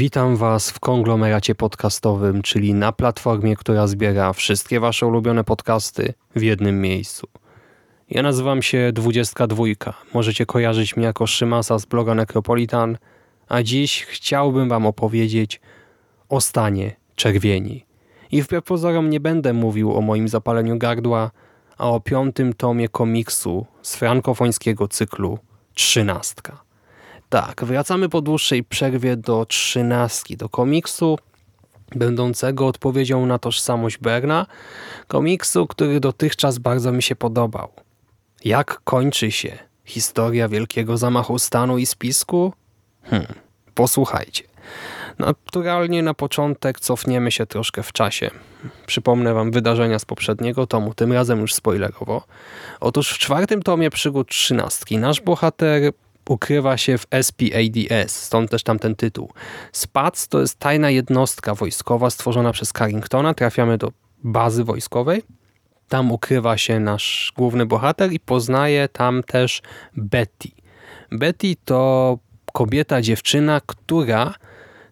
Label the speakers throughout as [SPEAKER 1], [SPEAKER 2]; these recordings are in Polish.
[SPEAKER 1] Witam Was w konglomeracie podcastowym, czyli na platformie, która zbiera wszystkie Wasze ulubione podcasty w jednym miejscu. Ja nazywam się 22. Możecie kojarzyć mnie jako Szymasa z bloga Necropolitan, a dziś chciałbym Wam opowiedzieć o stanie czerwieni. I wbrew pozorom nie będę mówił o moim zapaleniu gardła, a o piątym tomie komiksu z frankofońskiego cyklu Trzynastka. Tak, wracamy po dłuższej przerwie do trzynastki, do komiksu będącego odpowiedzią na tożsamość Berna, komiksu, który dotychczas bardzo mi się podobał. Jak kończy się historia wielkiego zamachu stanu i spisku? Hmm, posłuchajcie. Naturalnie na początek cofniemy się troszkę w czasie. Przypomnę wam wydarzenia z poprzedniego tomu, tym razem już spoilerowo. Otóż w czwartym tomie przygód trzynastki nasz bohater ukrywa się w SPADS, stąd też tamten tytuł. SPADS to jest tajna jednostka wojskowa stworzona przez Carringtona. Trafiamy do bazy wojskowej. Tam ukrywa się nasz główny bohater i poznaje tam też Betty. Betty to kobieta, dziewczyna, która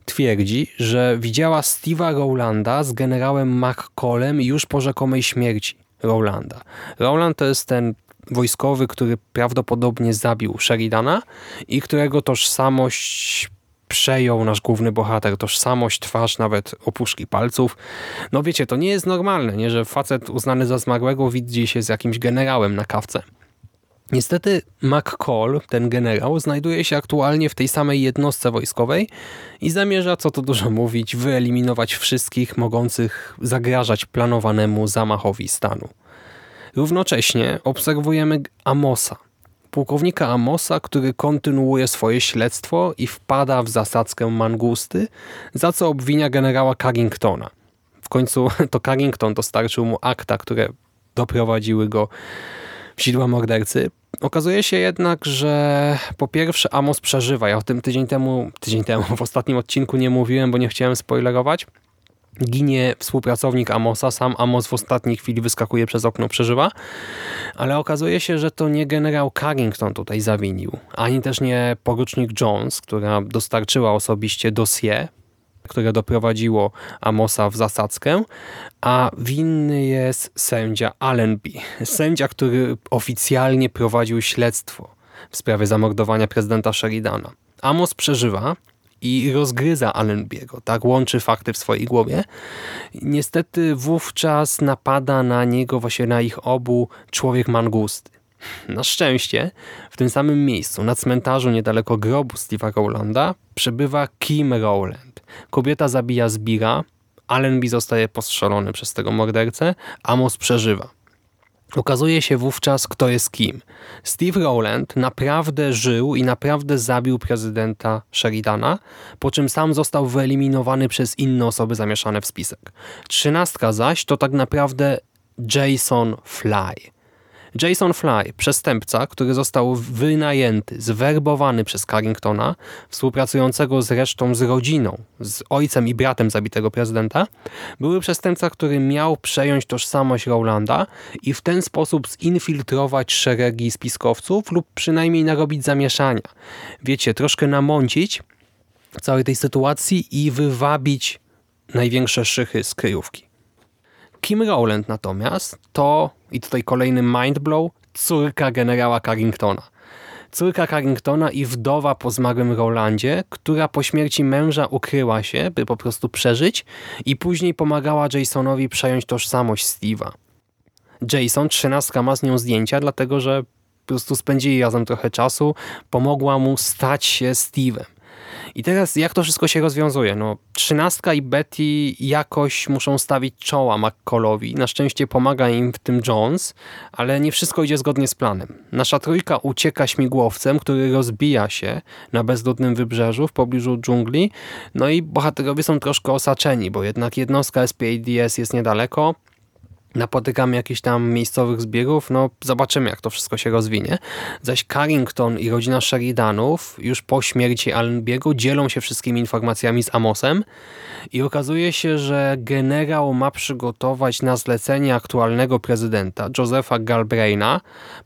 [SPEAKER 1] twierdzi, że widziała Steve'a Rowlanda z generałem McCallem już po rzekomej śmierci Rowlanda. Rowland to jest ten wojskowy, który prawdopodobnie zabił Sheridana i którego tożsamość przejął nasz główny bohater, tożsamość, twarz, nawet opuszki palców. No wiecie, to nie jest normalne, nie, że facet uznany za zmarłego widzi się z jakimś generałem na kawce. Niestety McCall, ten generał, znajduje się aktualnie w tej samej jednostce wojskowej i zamierza, co tu dużo mówić, wyeliminować wszystkich mogących zagrażać planowanemu zamachowi stanu. Równocześnie obserwujemy Amosa, pułkownika Amosa, który kontynuuje swoje śledztwo i wpada w zasadzkę mangusty, za co obwinia generała Carringtona. W końcu to Carrington dostarczył mu akta, które doprowadziły go w sidła mordercy. Okazuje się jednak, że po pierwsze Amos przeżywa. Ja o tym tydzień temu, tydzień temu w ostatnim odcinku nie mówiłem, bo nie chciałem spoilerować. Ginie współpracownik Amosa, sam Amos w ostatniej chwili wyskakuje przez okno, przeżywa, ale okazuje się, że to nie generał Carrington tutaj zawinił, ani też nie porucznik Jones, która dostarczyła osobiście dossier, które doprowadziło Amosa w zasadzkę, a winny jest sędzia Allenby, sędzia, który oficjalnie prowadził śledztwo w sprawie zamordowania prezydenta Sheridana. Amos przeżywa, i rozgryza Allenbiego, tak? Łączy fakty w swojej głowie. Niestety wówczas napada na niego, właśnie na ich obu, człowiek mangusty. Na szczęście w tym samym miejscu, na cmentarzu niedaleko grobu Steve'a Rowlanda, przebywa Kim Rowland. Kobieta zabija Zbira, Allenby zostaje postrzelony przez tego mordercę, Amos przeżywa. Okazuje się wówczas, kto jest kim. Steve Rowland naprawdę żył i naprawdę zabił prezydenta Sheridana, po czym sam został wyeliminowany przez inne osoby zamieszane w spisek. Trzynastka zaś to tak naprawdę Jason Fly. Jason Fly, przestępca, który został wynajęty, zwerbowany przez Carringtona, współpracującego zresztą z rodziną, z ojcem i bratem zabitego prezydenta, były przestępca, który miał przejąć tożsamość Rowlanda i w ten sposób zinfiltrować szeregi spiskowców lub przynajmniej narobić zamieszania. Wiecie, troszkę namącić całej tej sytuacji i wywabić największe szychy z kryjówki. Kim Rowland natomiast to, i tutaj kolejny mindblow, córka generała Carringtona. Córka Carringtona i wdowa po zmarłym Rolandzie, która po śmierci męża ukryła się, by po prostu przeżyć i później pomagała Jasonowi przejąć tożsamość Steve'a. Jason, trzynastka, ma z nią zdjęcia, dlatego że po prostu spędzili razem trochę czasu, pomogła mu stać się Steve'em. I teraz jak to wszystko się rozwiązuje? No, trzynastka i Betty jakoś muszą stawić czoła McCallowi. Na szczęście pomaga im w tym Jones, ale nie wszystko idzie zgodnie z planem. Nasza trójka ucieka śmigłowcem, który rozbija się na bezludnym wybrzeżu w pobliżu dżungli. No i bohaterowie są troszkę osaczeni, bo jednak jednostka SPADS jest niedaleko, napotykamy jakichś tam miejscowych zbiegów, no zobaczymy jak to wszystko się rozwinie. Zaś Carrington i rodzina Sheridanów już po śmierci Allenbiego dzielą się wszystkimi informacjami z Amosem i okazuje się, że generał ma przygotować na zlecenie aktualnego prezydenta Josepha Galbraina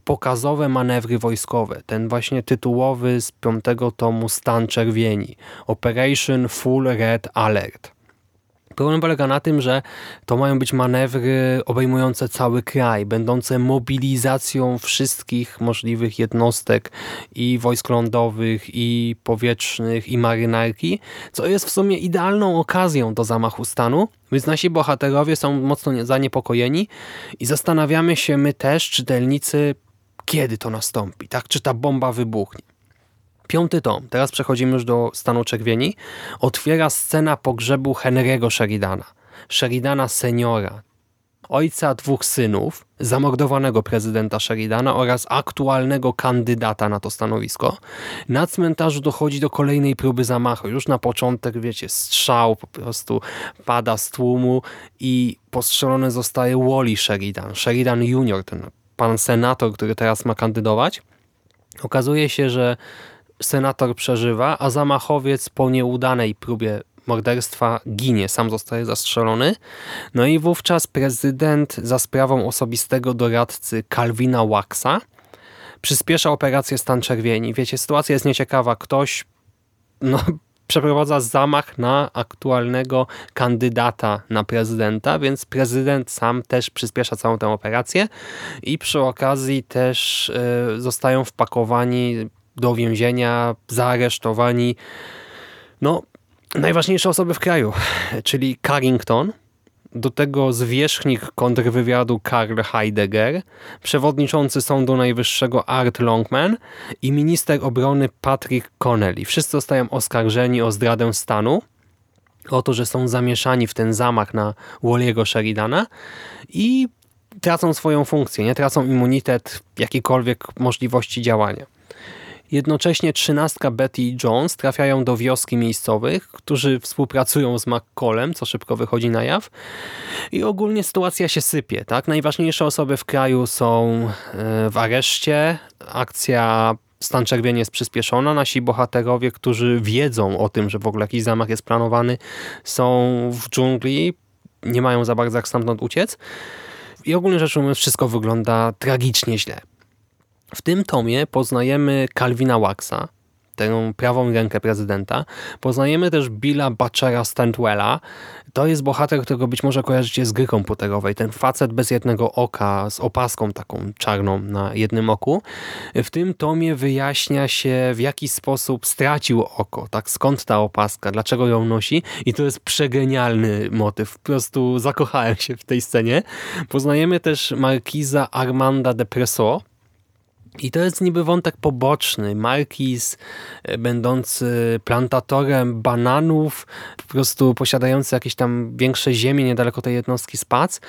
[SPEAKER 1] pokazowe manewry wojskowe. Ten właśnie tytułowy z piątego tomu Stan Czerwieni. Operation Full Red Alert. Problem polega na tym, że to mają być manewry obejmujące cały kraj, będące mobilizacją wszystkich możliwych jednostek i wojsk lądowych, i powietrznych, i marynarki, co jest w sumie idealną okazją do zamachu stanu, więc nasi bohaterowie są mocno zaniepokojeni i zastanawiamy się my też, czytelnicy, kiedy to nastąpi, tak? Czy ta bomba wybuchnie. Piąty tom, teraz przechodzimy już do stanu czerwieni, otwiera scena pogrzebu Henry'ego Sheridana. Sheridana seniora, ojca dwóch synów, zamordowanego prezydenta Sheridana oraz aktualnego kandydata na to stanowisko. Na cmentarzu dochodzi do kolejnej próby zamachu. Już na początek, wiecie, strzał po prostu pada z tłumu i postrzelony zostaje Wally Sheridan, Sheridan Junior, ten pan senator, który teraz ma kandydować. Okazuje się, że senator przeżywa, a zamachowiec po nieudanej próbie morderstwa ginie, sam zostaje zastrzelony. No i wówczas prezydent za sprawą osobistego doradcy Calvina Waxa przyspiesza operację Stan Czerwieni. Wiecie, sytuacja jest nieciekawa. Ktoś no, przeprowadza zamach na aktualnego kandydata na prezydenta, więc prezydent sam też przyspiesza całą tę operację i przy okazji też y, zostają wpakowani do więzienia, zaaresztowani. No, najważniejsze osoby w kraju, czyli Carrington, do tego zwierzchnik kontrwywiadu Karl Heidegger, przewodniczący Sądu Najwyższego Art Longman i minister obrony Patrick Connelly. Wszyscy zostają oskarżeni o zdradę stanu, o to, że są zamieszani w ten zamach na Walliego Sheridana i tracą swoją funkcję, nie tracą immunitet, jakiejkolwiek możliwości działania. Jednocześnie trzynastka Betty i Jones trafiają do wioski miejscowych, którzy współpracują z McCallem, co szybko wychodzi na jaw. I ogólnie sytuacja się sypie. Tak? Najważniejsze osoby w kraju są e, w areszcie. Akcja Stan Czerwieni jest przyspieszona. Nasi bohaterowie, którzy wiedzą o tym, że w ogóle jakiś zamach jest planowany, są w dżungli. Nie mają za bardzo jak stamtąd uciec. I ogólnie rzecz ujmując, wszystko wygląda tragicznie źle. W tym tomie poznajemy Calvina Waxa, tę prawą rękę prezydenta. Poznajemy też Billa Butchera Stantwella. To jest bohater, którego być może kojarzycie z gry komputerowej. Ten facet bez jednego oka, z opaską taką czarną na jednym oku. W tym tomie wyjaśnia się, w jaki sposób stracił oko. Tak, skąd ta opaska, dlaczego ją nosi. I to jest przegenialny motyw. Po prostu zakochałem się w tej scenie. Poznajemy też markiza Armanda de Presso, i to jest niby wątek poboczny. Markiz e, będący plantatorem bananów, po prostu posiadający jakieś tam większe ziemie niedaleko tej jednostki Spac.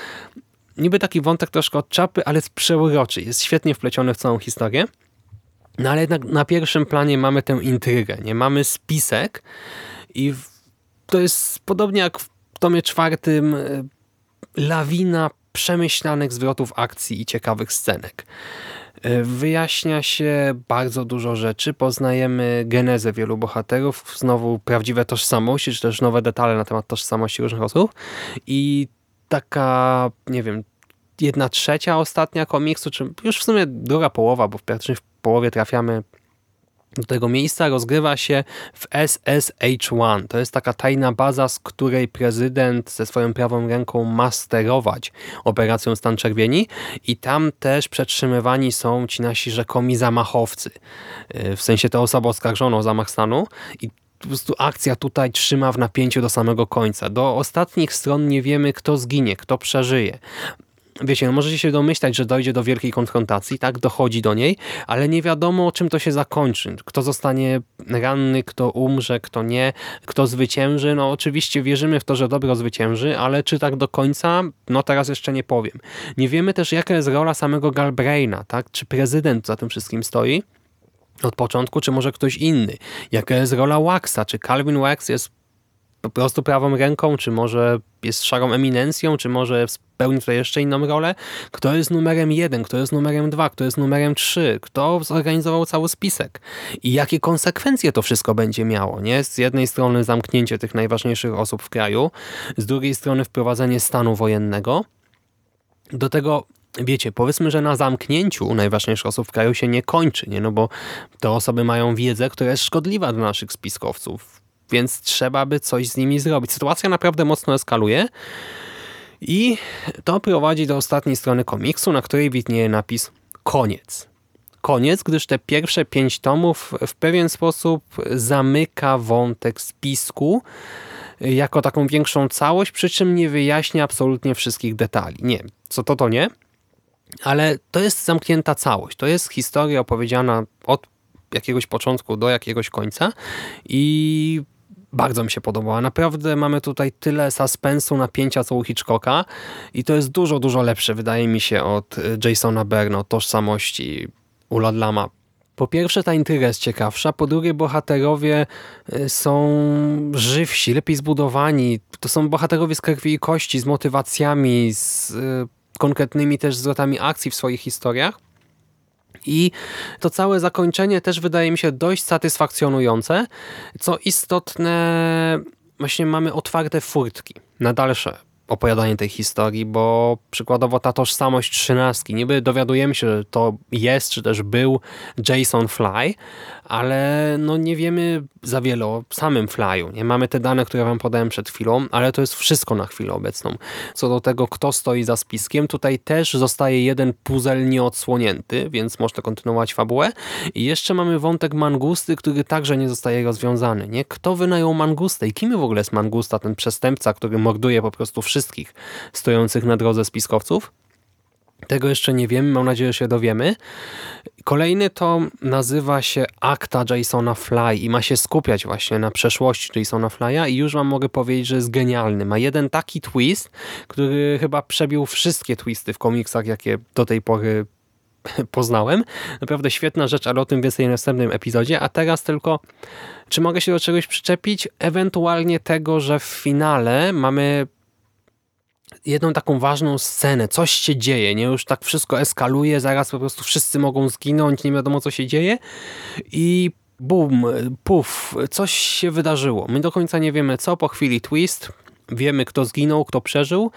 [SPEAKER 1] Niby taki wątek troszkę od czapy, ale jest przeuroczy. Jest świetnie wpleciony w całą historię. No ale jednak na pierwszym planie mamy tę intrygę. Nie mamy spisek i to jest podobnie jak w tomie czwartym e, lawina przemyślanych zwrotów akcji i ciekawych scenek. E, wyjaśnia się bardzo dużo rzeczy, poznajemy genezę wielu bohaterów, znowu prawdziwe tożsamości, czy też nowe detale na temat tożsamości różnych osób. I taka, nie wiem, jedna trzecia ostatnia komiksu, czy już w sumie druga połowa, bo w pierwszej połowie trafiamy do tego miejsca rozgrywa się w SSH-1. To jest taka tajna baza, z której prezydent ze swoją prawą ręką ma sterować operacją Stan Czerwieni i tam też przetrzymywani są ci nasi rzekomi zamachowcy. Y, w sensie te osoby oskarżone o zamach stanu i po prostu akcja tutaj trzyma w napięciu do samego końca. Do ostatnich stron nie wiemy, kto zginie, kto przeżyje. Wiecie, no możecie się domyślać, że dojdzie do wielkiej konfrontacji, tak, dochodzi do niej, ale nie wiadomo, czym to się zakończy. Kto zostanie ranny, kto umrze, kto nie, kto zwycięży. No oczywiście wierzymy w to, że dobro zwycięży, ale czy tak do końca? No teraz jeszcze nie powiem. Nie wiemy też, jaka jest rola samego Galbraina, tak, czy prezydent za tym wszystkim stoi od początku, czy może ktoś inny. Jaka jest rola Waxa, czy Calvin Wax jest po prostu prawą ręką, czy może jest szarą eminencją, czy może spełni tutaj jeszcze inną rolę. Kto jest numerem jeden, kto jest numerem dwa, kto jest numerem trzy, kto zorganizował cały spisek i jakie konsekwencje to wszystko będzie miało. Nie? Z jednej strony zamknięcie tych najważniejszych osób w kraju, z drugiej strony wprowadzenie stanu wojennego. Do tego wiecie, powiedzmy, że na zamknięciu najważniejszych osób w kraju się nie kończy, nie? no bo te osoby mają wiedzę, która jest szkodliwa dla naszych spiskowców więc trzeba by coś z nimi zrobić. Sytuacja naprawdę mocno eskaluje i to prowadzi do ostatniej strony komiksu, na której widnieje napis koniec. Koniec, gdyż te pierwsze pięć tomów w pewien sposób zamyka wątek spisku jako taką większą całość, przy czym nie wyjaśnia absolutnie wszystkich detali. Nie, co to to nie, ale to jest zamknięta całość. To jest historia opowiedziana od jakiegoś początku do jakiegoś końca i bardzo mi się podobała. Naprawdę mamy tutaj tyle suspensu, napięcia co u Hitchcocka i to jest dużo, dużo lepsze wydaje mi się od Jasona Berno, tożsamości Uladlama. Po pierwsze ta intryga jest ciekawsza, po drugie bohaterowie y, są żywsi, lepiej zbudowani. To są bohaterowie z krwi i kości, z motywacjami, z y, konkretnymi też zwrotami akcji w swoich historiach. I to całe zakończenie też wydaje mi się dość satysfakcjonujące. Co istotne, właśnie mamy otwarte furtki na dalsze opowiadanie tej historii, bo przykładowo ta tożsamość trzynastki, niby dowiadujemy się, że to jest, czy też był Jason Fly, ale no nie wiemy za wiele o samym Flyu. Nie mamy te dane, które wam podałem przed chwilą, ale to jest wszystko na chwilę obecną. Co do tego, kto stoi za spiskiem, tutaj też zostaje jeden puzzle nieodsłonięty, więc można kontynuować fabułę. I jeszcze mamy wątek Mangusty, który także nie zostaje rozwiązany. Nie? Kto wynajął Mangustę i kim w ogóle jest Mangusta, ten przestępca, który morduje po prostu wszystkich stojących na drodze spiskowców? Tego jeszcze nie wiemy, mam nadzieję, że się dowiemy. Kolejny tom nazywa się Akta Jasona Fly i ma się skupiać właśnie na przeszłości Jasona Fly'a i już wam mogę powiedzieć, że jest genialny. Ma jeden taki twist, który chyba przebił wszystkie twisty w komiksach, jakie do tej pory poznałem. Naprawdę świetna rzecz, ale o tym więcej w następnym epizodzie. A teraz tylko, czy mogę się do czegoś przyczepić? Ewentualnie tego, że w finale mamy jedną taką ważną scenę, coś się dzieje, nie? Już tak wszystko eskaluje, zaraz po prostu wszyscy mogą zginąć, nie wiadomo co się dzieje i bum, puf, coś się wydarzyło. My do końca nie wiemy co, po chwili twist, wiemy kto zginął, kto przeżył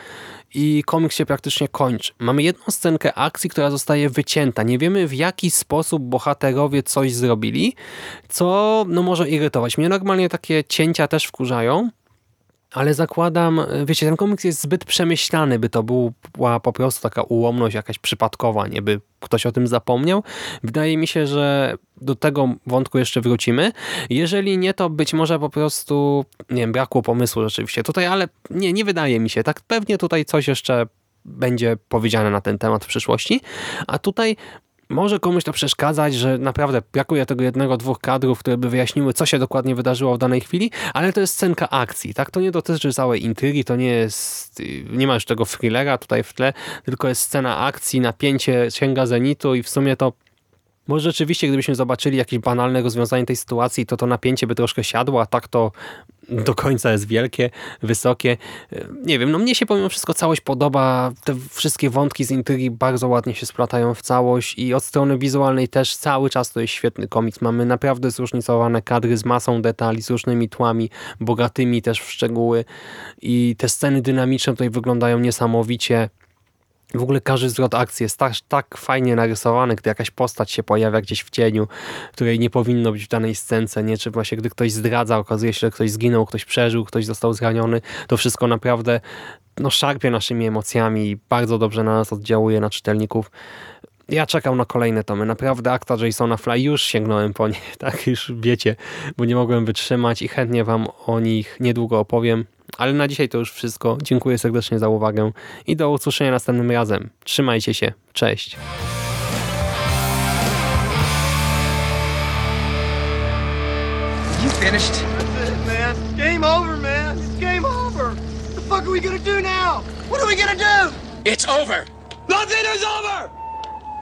[SPEAKER 1] i komiks się praktycznie kończy. Mamy jedną scenkę akcji, która zostaje wycięta. Nie wiemy w jaki sposób bohaterowie coś zrobili, co no może irytować. Mnie normalnie takie cięcia też wkurzają, ale zakładam, wiecie, ten komiks jest zbyt przemyślany, by to była po prostu taka ułomność jakaś przypadkowa, nie by ktoś o tym zapomniał. Wydaje mi się, że do tego wątku jeszcze wrócimy. Jeżeli nie, to być może po prostu, nie wiem, brakło pomysłu rzeczywiście tutaj, ale nie, nie wydaje mi się. Tak pewnie tutaj coś jeszcze będzie powiedziane na ten temat w przyszłości. A tutaj może komuś to przeszkadzać, że naprawdę brakuje tego jednego, dwóch kadrów, które by wyjaśniły, co się dokładnie wydarzyło w danej chwili, ale to jest scenka akcji, tak? To nie dotyczy całej intrygi, to nie jest, nie ma już tego thrillera tutaj w tle, tylko jest scena akcji, napięcie sięga zenitu i w sumie to może rzeczywiście, gdybyśmy zobaczyli jakieś banalne rozwiązanie tej sytuacji, to to napięcie by troszkę siadło, a tak to do końca jest wielkie, wysokie. Nie wiem, no mnie się pomimo wszystko całość podoba. Te wszystkie wątki z intrygi bardzo ładnie się splatają w całość i od strony wizualnej też cały czas to jest świetny komiks. Mamy naprawdę zróżnicowane kadry z masą detali, z różnymi tłami, bogatymi też w szczegóły i te sceny dynamiczne tutaj wyglądają niesamowicie. W ogóle każdy zwrot akcji jest tak, tak fajnie narysowany, gdy jakaś postać się pojawia gdzieś w cieniu, której nie powinno być w danej scence, nie? Czy właśnie gdy ktoś zdradza, okazuje się, że ktoś zginął, ktoś przeżył, ktoś został zraniony. To wszystko naprawdę no, szarpie naszymi emocjami i bardzo dobrze na nas oddziałuje, na czytelników. Ja czekam na kolejne tomy. Naprawdę akta Jasona Fly już sięgnąłem po nie, tak już wiecie, bo nie mogłem wytrzymać i chętnie wam o nich niedługo opowiem. Ale na dzisiaj to już wszystko. Dziękuję serdecznie za uwagę i do usłyszenia następnym razem. Trzymajcie się. Cześć.
[SPEAKER 2] You finished?
[SPEAKER 3] That's it, man. Game over, man. It's game over. What the fuck are we gonna do now? What are we gonna do?
[SPEAKER 2] It's over.
[SPEAKER 3] Nothing is over!